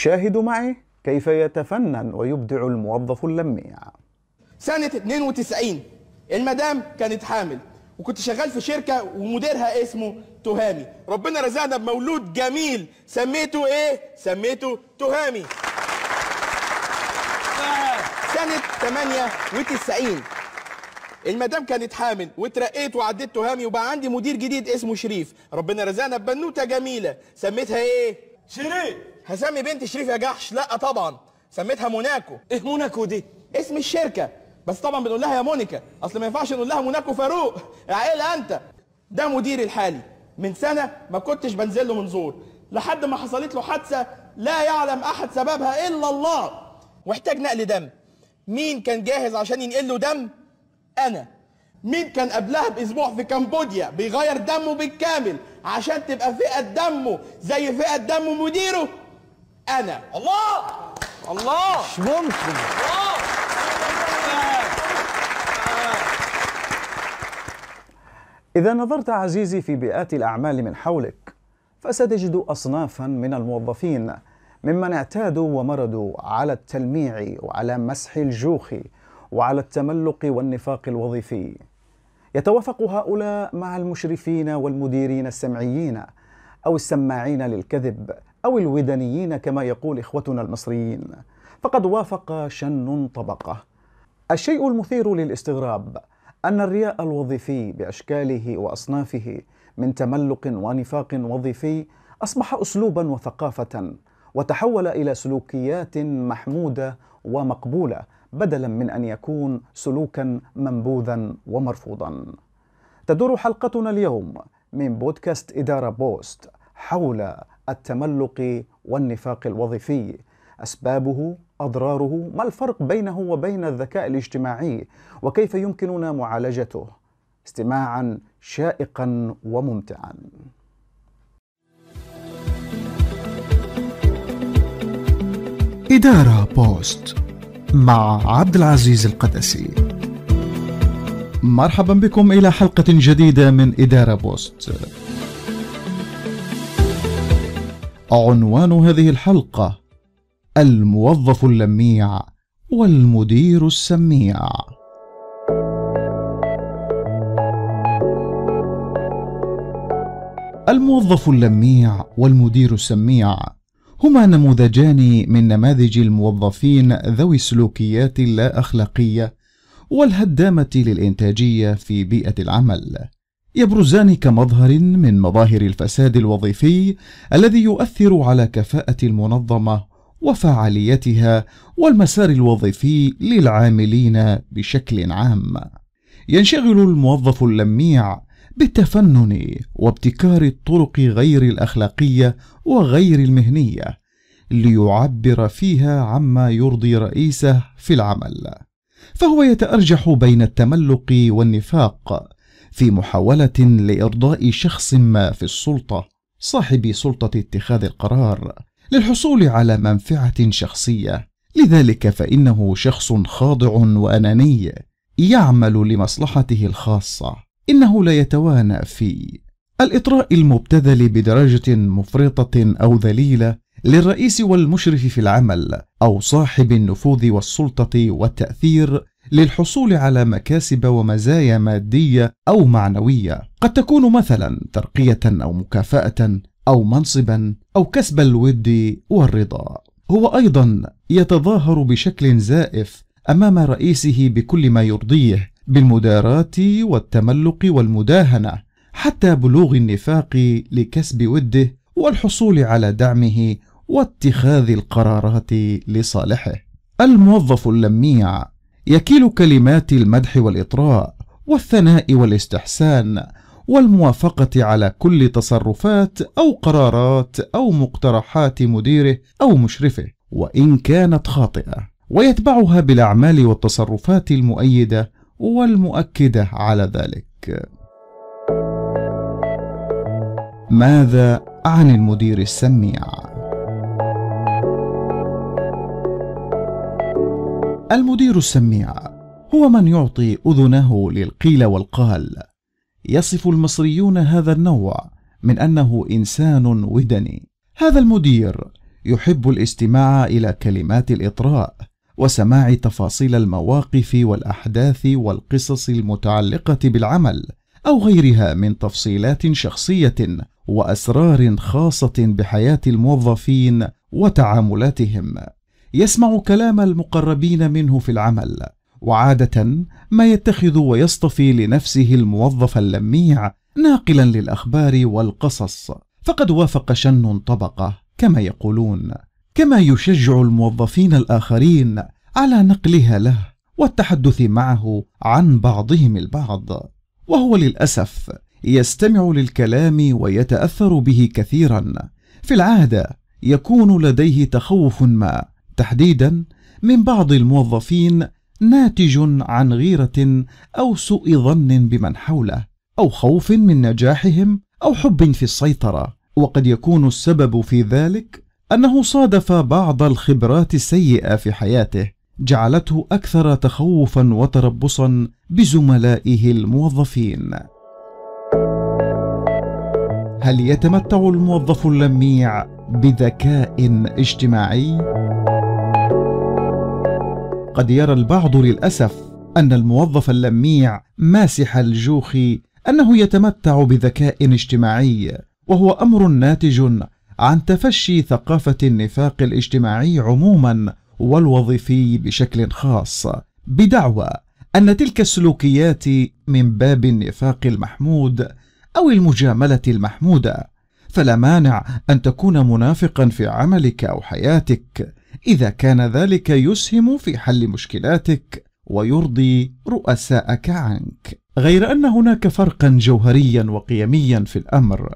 شاهدوا معي كيف يتفنن ويبدع الموظف اللميع سنة 92 المدام كانت حامل وكنت شغال في شركة ومديرها اسمه تهامي ربنا رزقنا بمولود جميل سميته إيه؟ سميته تهامي سنة 98 المدام كانت حامل واترقيت وعديت تهامي وبقى عندي مدير جديد اسمه شريف ربنا رزقنا ببنوتة جميلة سميتها إيه؟ شريف! هسمي بنتي شريف يا جحش. لا طبعا. سميتها موناكو. إيه موناكو دي؟ اسم الشركة. بس طبعا بنقول لها يا مونيكا. أصل ما ينفعش نقول لها موناكو فاروق. عقلها أنت. ده مديري الحالي. من سنة ما كنتش بنزل له منظور. لحد ما حصلت له حادثة لا يعلم أحد سببها إلا الله. واحتاج نقل دم. مين كان جاهز عشان ينقل له دم؟ أنا. مين كان قبلها بأسبوع في كمبوديا بيغير دمه بالكامل؟ عشان تبقى فئة دمه زي فئة دم مديره أنا. الله! الله! مش ممكن. إذا نظرت عزيزي في بيئات الأعمال من حولك فستجد أصنافا من الموظفين ممن اعتادوا ومرضوا على التلميع وعلى مسح الجوخ وعلى التملق والنفاق الوظيفي. يتوافق هؤلاء مع المشرفين والمديرين السمعيين أو السماعين للكذب أو الودنيين كما يقول إخوتنا المصريين. فقد وافق شن طبقة. الشيء المثير للاستغراب أن الرياء الوظيفي بأشكاله وأصنافه من تملق ونفاق وظيفي أصبح أسلوبا وثقافة وتحول إلى سلوكيات محمودة ومقبولة بدلا من أن يكون سلوكا منبوذا ومرفوضا. تدور حلقتنا اليوم من بودكاست إدارة بوست حول التملق والنفاق الوظيفي. أسبابه أضراره ما الفرق بينه وبين الذكاء الاجتماعي وكيف يمكننا معالجته. استماعا شائقا وممتعا. إدارة بوست. مع عبد العزيز القدسي. مرحبا بكم إلى حلقة جديدة من إدارة بوست. عنوان هذه الحلقة الموظف اللميع والمدير السميع. الموظف اللميع والمدير السميع هما نموذجان من نماذج الموظفين ذوي السلوكيات اللا اخلاقيه والهدامة للإنتاجية في بيئة العمل. يبرزان كمظهر من مظاهر الفساد الوظيفي الذي يؤثر على كفاءة المنظمة وفعاليتها والمسار الوظيفي للعاملين بشكل عام. ينشغل الموظف اللميع بالتفنن وابتكار الطرق غير الأخلاقية وغير المهنية ليعبر فيها عما يرضي رئيسه في العمل. فهو يتأرجح بين التملق والنفاق في محاولة لإرضاء شخص ما في السلطة صاحب سلطة اتخاذ القرار للحصول على منفعة شخصية. لذلك فإنه شخص خاضع وأناني يعمل لمصلحته الخاصة. إنه لا يتوانى في الإطراء المبتذل بدرجه مفرطة أو ذليلة للرئيس والمشرف في العمل أو صاحب النفوذ والسلطة والتأثير للحصول على مكاسب ومزايا مادية أو معنوية. قد تكون مثلا ترقية أو مكافأة أو منصبا أو كسب الود والرضا. هو أيضا يتظاهر بشكل زائف أمام رئيسه بكل ما يرضيه بالمداراة والتملق والمداهنة حتى بلوغ النفاق لكسب وده والحصول على دعمه واتخاذ القرارات لصالحه. الموظف اللميع يكيل كلمات المدح والإطراء والثناء والإستحسان والموافقة على كل تصرفات أو قرارات أو مقترحات مديره أو مشرفه وإن كانت خاطئة ويتبعها بالأعمال والتصرفات المؤيدة والمؤكدة على ذلك. ماذا عن المدير السميع؟ المدير السميع هو من يعطي أذنه للقيل والقال. يصف المصريون هذا النوع من أنه إنسان ودني. هذا المدير يحب الاستماع إلى كلمات الإطراء. وسماع تفاصيل المواقف والأحداث والقصص المتعلقة بالعمل أو غيرها من تفصيلات شخصية وأسرار خاصة بحياة الموظفين وتعاملاتهم. يسمع كلام المقربين منه في العمل وعادة ما يتخذ ويصطفي لنفسه الموظف اللميع ناقلا للأخبار والقصص. فقد وافق شن طبقة كما يقولون. كما يشجع الموظفين الآخرين على نقلها له والتحدث معه عن بعضهم البعض. وهو للأسف يستمع للكلام ويتأثر به كثيرا. في العادة يكون لديه تخوف ما تحديدا من بعض الموظفين ناتج عن غيرة أو سوء ظن بمن حوله أو خوف من نجاحهم أو حب في السيطرة. وقد يكون السبب في ذلك أنه صادف بعض الخبرات السيئة في حياته جعلته أكثر تخوفا وتربصا بزملائه الموظفين. هل يتمتع الموظف اللميع بذكاء اجتماعي؟ قد يرى البعض للأسف أن الموظف اللميع ماسح الجوخ أنه يتمتع بذكاء اجتماعي وهو أمر ناتج عن تفشي ثقافة النفاق الاجتماعي عموما والوظيفي بشكل خاص بدعوى أن تلك السلوكيات من باب النفاق المحمود أو المجاملة المحمودة فلا مانع أن تكون منافقا في عملك أو حياتك إذا كان ذلك يسهم في حل مشكلاتك ويرضي رؤساءك عنك. غير أن هناك فرقا جوهريا وقيميا في الأمر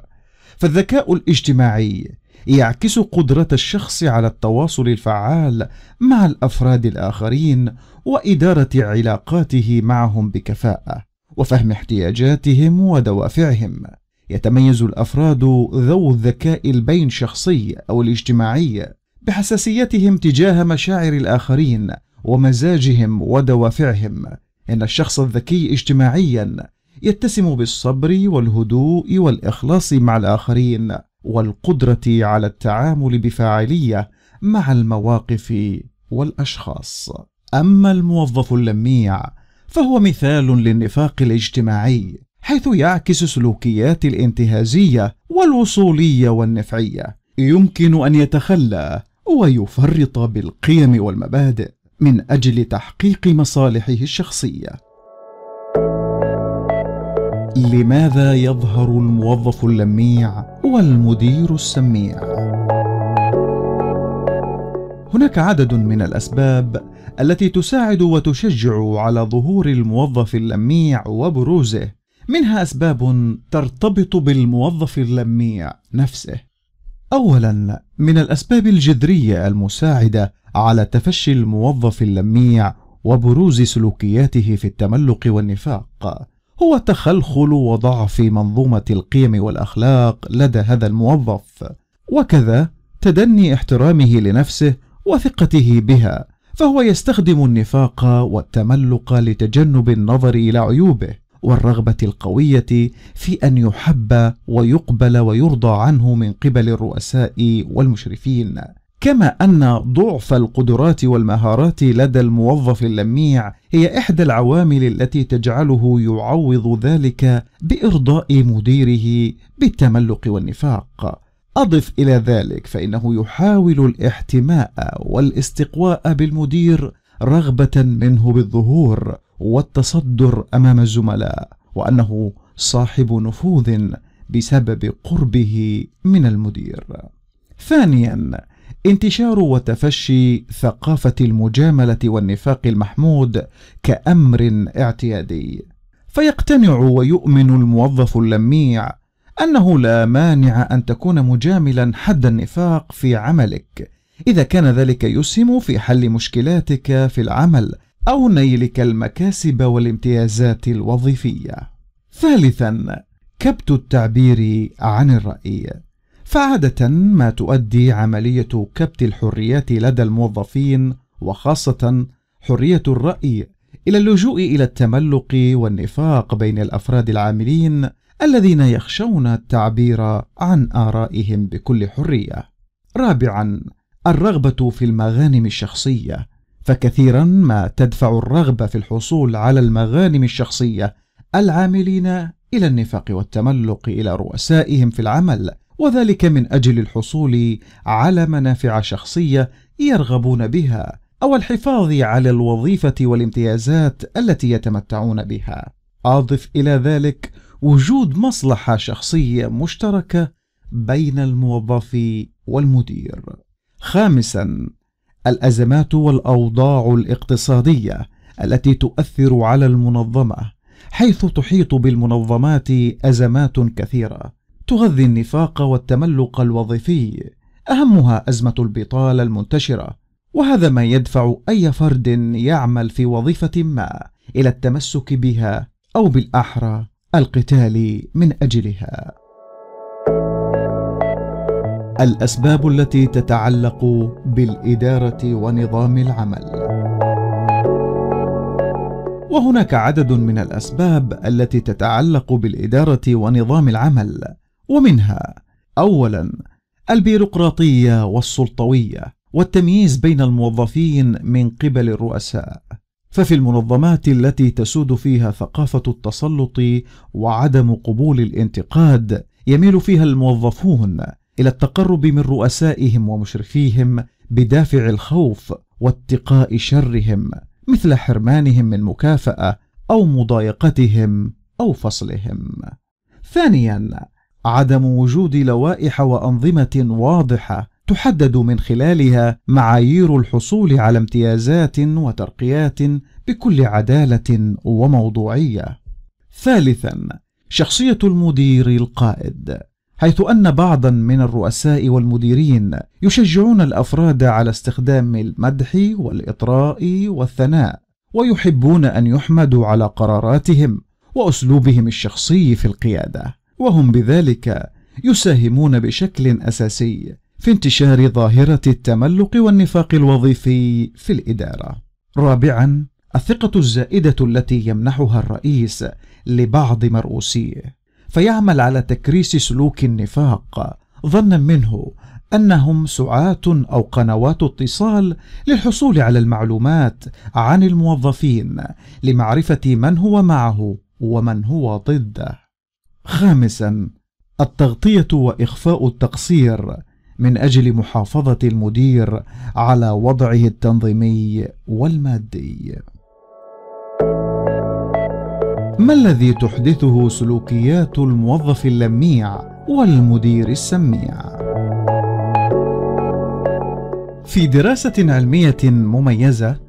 فالذكاء الاجتماعي يعكس قدرة الشخص على التواصل الفعال مع الأفراد الآخرين وإدارة علاقاته معهم بكفاءة وفهم احتياجاتهم ودوافعهم. يتميز الأفراد ذو الذكاء البين شخصي أو الاجتماعي بحساسيتهم تجاه مشاعر الآخرين ومزاجهم ودوافعهم. إن الشخص الذكي اجتماعيا يتسم بالصبر والهدوء والإخلاص مع الآخرين والقدرة على التعامل بفاعلية مع المواقف والأشخاص. أما الموظف اللميع فهو مثال للنفاق الاجتماعي حيث يعكس سلوكيات الانتهازية والوصولية والنفعية. يمكن أن يتخلى ويفرط بالقيم والمبادئ من أجل تحقيق مصالحه الشخصية. لماذا يظهر الموظف اللميع والمدير السميع؟ هناك عدد من الأسباب التي تساعد وتشجع على ظهور الموظف اللميع وبروزه. منها أسباب ترتبط بالموظف اللميع نفسه. اولا من الأسباب الجذرية المساعدة على تفشي الموظف اللميع وبروز سلوكياته في التملق والنفاق. هو تخلخل وضعف منظومة القيم والأخلاق لدى هذا الموظف. وكذا تدني احترامه لنفسه وثقته بها فهو يستخدم النفاق والتملق لتجنب النظر إلى عيوبه والرغبة القوية في أن يحب ويقبل ويرضى عنه من قبل الرؤساء والمشرفين. كما أن ضعف القدرات والمهارات لدى الموظف اللميع هي إحدى العوامل التي تجعله يعوض ذلك بإرضاء مديره بالتملق والنفاق. أضف إلى ذلك فإنه يحاول الاحتماء والاستقواء بالمدير رغبة منه بالظهور والتصدر أمام الزملاء وأنه صاحب نفوذ بسبب قربه من المدير. ثانيا انتشار وتفشي ثقافة المجاملة والنفاق المحمود كأمر اعتيادي. فيقتنع ويؤمن الموظف اللميع أنه لا مانع أن تكون مجاملا حد النفاق في عملك إذا كان ذلك يسهم في حل مشكلاتك في العمل أو نيلك المكاسب والامتيازات الوظيفية. ثالثا كبت التعبير عن الرأي. فعادة ما تؤدي عملية كبت الحريات لدى الموظفين وخاصة حرية الرأي إلى اللجوء إلى التملق والنفاق بين الأفراد العاملين الذين يخشون التعبير عن آرائهم بكل حرية. رابعا الرغبة في المغانم الشخصية. فكثيرا ما تدفع الرغبة في الحصول على المغانم الشخصية العاملين إلى النفاق والتملق إلى رؤسائهم في العمل وذلك من أجل الحصول على منافع شخصية يرغبون بها أو الحفاظ على الوظيفة والامتيازات التي يتمتعون بها. أضف إلى ذلك وجود مصلحة شخصية مشتركة بين الموظف والمدير. خامسا الأزمات والأوضاع الاقتصادية التي تؤثر على المنظمة حيث تحيط بالمنظمات أزمات كثيرة. تغذي النفاق والتملق الوظيفي. أهمها أزمة البطالة المنتشرة وهذا ما يدفع أي فرد يعمل في وظيفة ما إلى التمسك بها أو بالأحرى القتال من أجلها. الأسباب التي تتعلق بالإدارة ونظام العمل. وهناك عدد من الأسباب التي تتعلق بالإدارة ونظام العمل. ومنها اولا البيروقراطية والسلطوية والتمييز بين الموظفين من قبل الرؤساء ففي المنظمات التي تسود فيها ثقافة التسلط وعدم قبول الانتقاد يميل فيها الموظفون إلى التقرب من رؤسائهم ومشرفيهم بدافع الخوف واتقاء شرهم مثل حرمانهم من مكافأة أو مضايقتهم أو فصلهم. ثانيا عدم وجود لوائح وأنظمة واضحة تحدد من خلالها معايير الحصول على امتيازات وترقيات بكل عدالة وموضوعية. ثالثا شخصية المدير القائد. حيث أن بعضا من الرؤساء والمديرين يشجعون الأفراد على استخدام المدح والإطراء والثناء ويحبون أن يحمدوا على قراراتهم وأسلوبهم الشخصي في القيادة. وهم بذلك يساهمون بشكل أساسي في انتشار ظاهرة التملق والنفاق الوظيفي في الإدارة. رابعا الثقة الزائدة التي يمنحها الرئيس لبعض مرؤوسيه. فيعمل على تكريس سلوك النفاق ظنا منه أنهم سعاة أو قنوات اتصال للحصول على المعلومات عن الموظفين لمعرفة من هو معه ومن هو ضده. خامسا التغطية وإخفاء التقصير من أجل محافظة المدير على وضعه التنظيمي والمادي. ما الذي تحدثه سلوكيات الموظف اللميع والمدير السميع؟ في دراسة علمية مميزة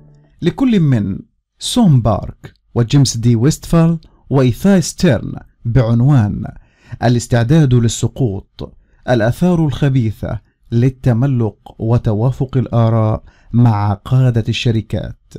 لكل من سوم بارك وجيمس دي ويستفال وإيثاي ستيرن بعنوان الاستعداد للسقوط الآثار الخبيثة للتملق وتوافق الآراء مع قادة الشركات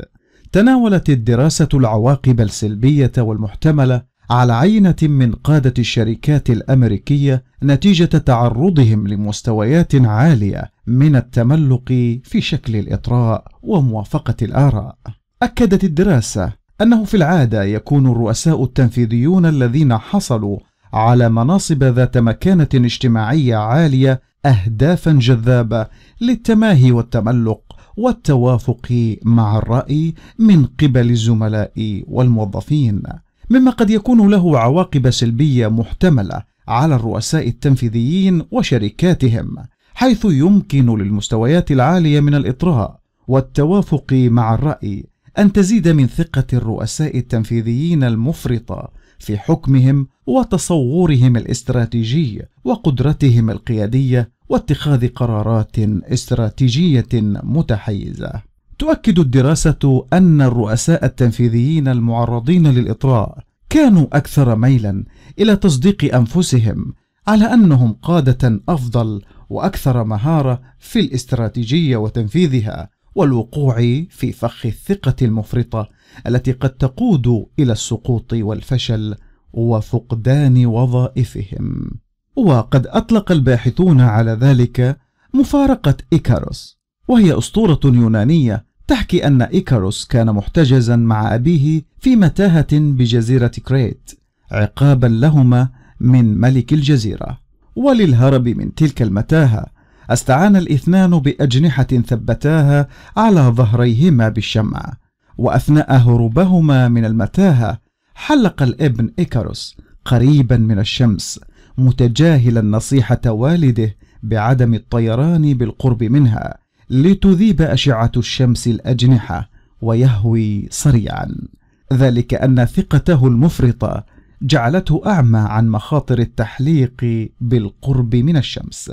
تناولت الدراسة العواقب السلبية والمحتملة على عينة من قادة الشركات الأمريكية نتيجة تعرضهم لمستويات عالية من التملق في شكل الإطراء وموافقة الآراء. أكدت الدراسة أنه في العادة يكون الرؤساء التنفيذيون الذين حصلوا على مناصب ذات مكانة اجتماعية عالية أهدافا جذابة للتماهي والتملق والتوافق مع الرأي من قبل الزملاء والموظفين. مما قد يكون له عواقب سلبية محتملة على الرؤساء التنفيذيين وشركاتهم حيث يمكن للمستويات العالية من الإطراء والتوافق مع الرأي أن تزيد من ثقة الرؤساء التنفيذيين المفرطة في حكمهم وتصورهم الاستراتيجي وقدرتهم القيادية واتخاذ قرارات استراتيجية متحيزة. تؤكد الدراسة أن الرؤساء التنفيذيين المعرضين للإطراء كانوا أكثر ميلا إلى تصديق أنفسهم على أنهم قادة أفضل وأكثر مهارة في الاستراتيجية وتنفيذها والوقوع في فخ الثقة المفرطة التي قد تقود إلى السقوط والفشل وفقدان وظائفهم. وقد أطلق الباحثون على ذلك مفارقة إيكاروس وهي أسطورة يونانية تحكي أن إيكاروس كان محتجزا مع أبيه في متاهة بجزيرة كريت عقابا لهما من ملك الجزيرة. وللهرب من تلك المتاهة أستعان الإثنان بأجنحة ثبتاها على ظهريهما بالشمع وأثناء هروبهما من المتاهة حلق الابن إيكاروس قريبا من الشمس متجاهلا نصيحة والده بعدم الطيران بالقرب منها لتذيب أشعة الشمس الأجنحة ويهوي سريعا ذلك أن ثقته المفرطة جعلته أعمى عن مخاطر التحليق بالقرب من الشمس.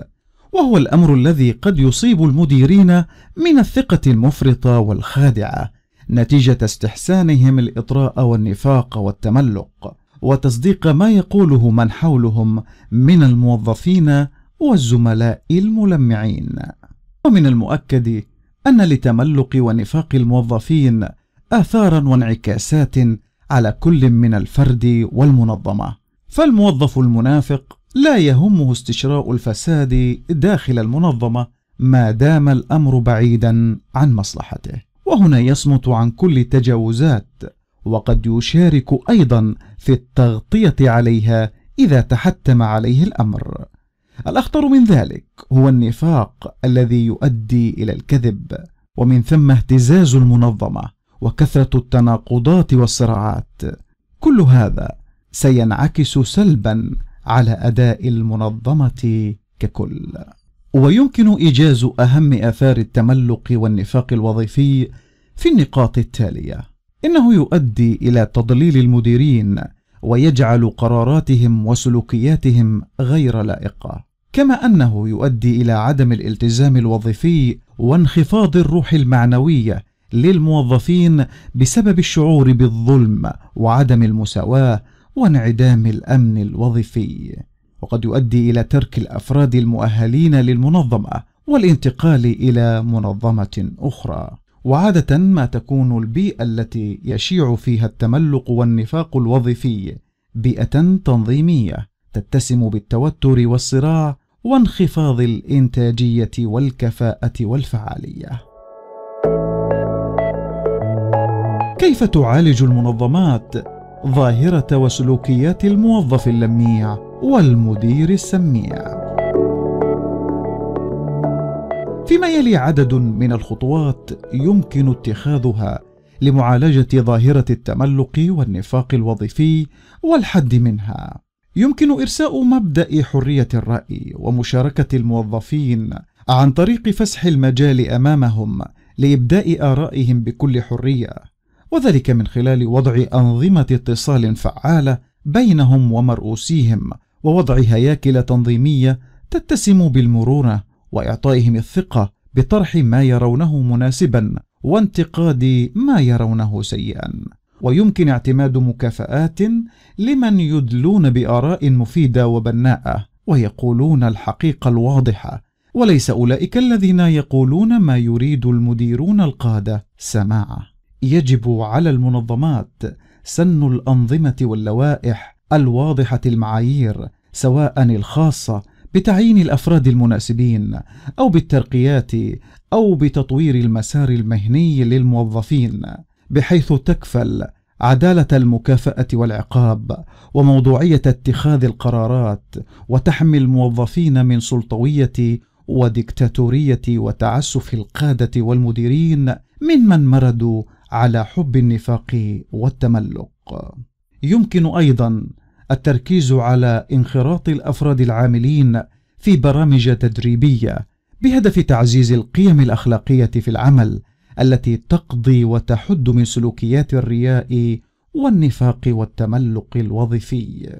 وهو الأمر الذي قد يصيب المديرين من الثقة المفرطة والخادعة نتيجة استحسانهم الإطراء والنفاق والتملق وتصديق ما يقوله من حولهم من الموظفين والزملاء الملمعين. ومن المؤكد أن لتملق ونفاق الموظفين آثارا وانعكاسات على كل من الفرد والمنظمة فالموظف المنافق لا يهمه استشراء الفساد داخل المنظمة ما دام الأمر بعيدا عن مصلحته. وهنا يصمت عن كل تجاوزات وقد يشارك أيضا في التغطية عليها إذا تحتم عليه الأمر. الأخطر من ذلك هو النفاق الذي يؤدي إلى الكذب ومن ثم اهتزاز المنظمة وكثرة التناقضات والصراعات. كل هذا سينعكس سلبا على أداء المنظمة ككل. ويمكن إيجاز أهم آثار التملق والنفاق الوظيفي في النقاط التالية. إنه يؤدي إلى تضليل المديرين ويجعل قراراتهم وسلوكياتهم غير لائقة. كما أنه يؤدي إلى عدم الالتزام الوظيفي وانخفاض الروح المعنوية للموظفين بسبب الشعور بالظلم وعدم المساواة وانعدام الأمن الوظيفي وقد يؤدي إلى ترك الأفراد المؤهلين للمنظمة والانتقال إلى منظمة أخرى. وعادة ما تكون البيئة التي يشيع فيها التملق والنفاق الوظيفي بيئة تنظيمية تتسم بالتوتر والصراع وانخفاض الإنتاجية والكفاءة والفعالية. كيف تعالج المنظمات؟ ظاهرة وسلوكيات الموظف اللميع والمدير السميع. فيما يلي عدد من الخطوات يمكن اتخاذها لمعالجة ظاهرة التملق والنفاق الوظيفي والحد منها. يمكن إرساء مبدأ حرية الرأي ومشاركة الموظفين عن طريق فسح المجال أمامهم لإبداء آرائهم بكل حرية. وذلك من خلال وضع أنظمة اتصال فعالة بينهم ومرؤوسيهم ووضع هياكل تنظيمية تتسم بالمرونة وإعطائهم الثقة بطرح ما يرونه مناسبا وانتقاد ما يرونه سيئا. ويمكن اعتماد مكافآت لمن يدلون بآراء مفيدة وبناءة ويقولون الحقيقة الواضحة وليس أولئك الذين يقولون ما يريد المديرون القادة سماعه. يجب على المنظمات سن الأنظمة واللوائح الواضحة المعايير سواء الخاصة بتعيين الأفراد المناسبين أو بالترقيات أو بتطوير المسار المهني للموظفين بحيث تكفل عدالة المكافأة والعقاب وموضوعية اتخاذ القرارات وتحمي الموظفين من سلطوية وديكتاتورية وتعسف القادة والمديرين ممن مردوا على حب النفاق والتملق. يمكن أيضا التركيز على انخراط الأفراد العاملين في برامج تدريبية بهدف تعزيز القيم الأخلاقية في العمل التي تقضي وتحد من سلوكيات الرياء والنفاق والتملق الوظيفي.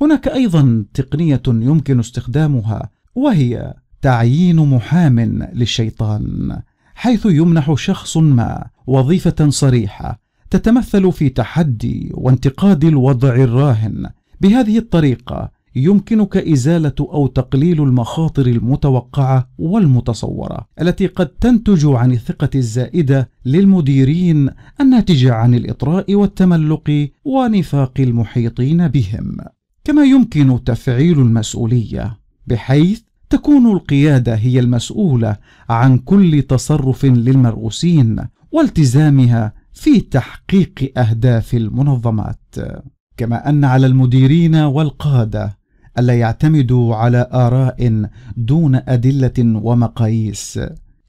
هناك أيضا تقنية يمكن استخدامها وهي تعيين محام للشيطان. حيث يمنح شخص ما وظيفة صريحة تتمثل في تحدي وانتقاد الوضع الراهن. بهذه الطريقة يمكنك إزالة أو تقليل المخاطر المتوقعة والمتصورة التي قد تنتج عن الثقة الزائدة للمديرين الناتجه عن الإطراء والتملق ونفاق المحيطين بهم. كما يمكن تفعيل المسؤولية بحيث تكون القيادة هي المسؤولة عن كل تصرف للمرؤوسين والتزامها في تحقيق أهداف المنظمات. كما أن على المديرين والقادة ألا يعتمدوا على آراء دون أدلة ومقاييس.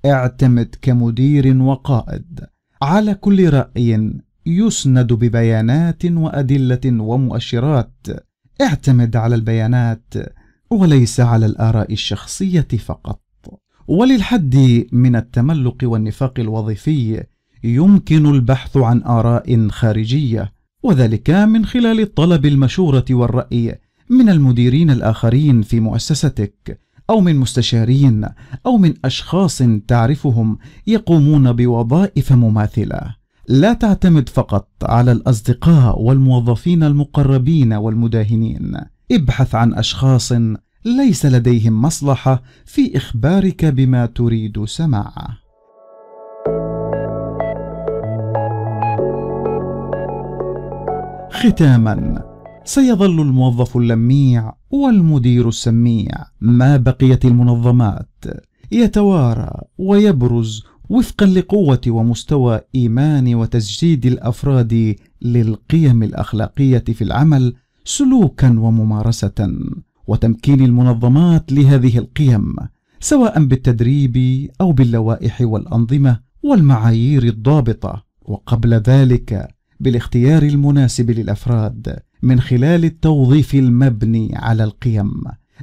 اعتمد كمدير وقائد. على كل رأي يسند ببيانات وأدلة ومؤشرات. اعتمد على البيانات وليس على الآراء الشخصية فقط. وللحد من التملق والنفاق الوظيفي يمكن البحث عن آراء خارجية وذلك من خلال طلب المشورة والرأي من المديرين الآخرين في مؤسستك أو من مستشارين أو من أشخاص تعرفهم يقومون بوظائف مماثلة. لا تعتمد فقط على الأصدقاء والموظفين المقربين والمداهنين. ابحث عن أشخاص ليس لديهم مصلحة في إخبارك بما تريد سماعه. ختاما سيظل الموظف اللميع والمدير السميع. ما بقيت المنظمات؟ يتوارى ويبرز وفقا لقوة ومستوى إيمان وتجديد الأفراد للقيم الأخلاقية في العمل سلوكا وممارسه. وتمكين المنظمات لهذه القيم سواء بالتدريب أو باللوائح والأنظمة والمعايير الضابطة. وقبل ذلك بالاختيار المناسب للأفراد من خلال التوظيف المبني على القيم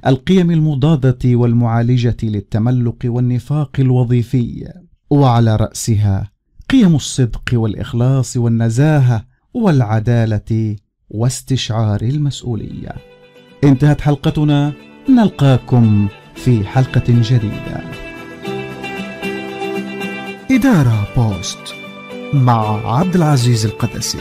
القيم المضادة والمعالجة للتملق والنفاق الوظيفي. وعلى رأسها قيم الصدق والإخلاص والنزاهة والعدالة واستشعار المسؤولية. انتهت حلقتنا. نلقاكم في حلقة جديدة. إدارة بوست مع عبد العزيز القدسي.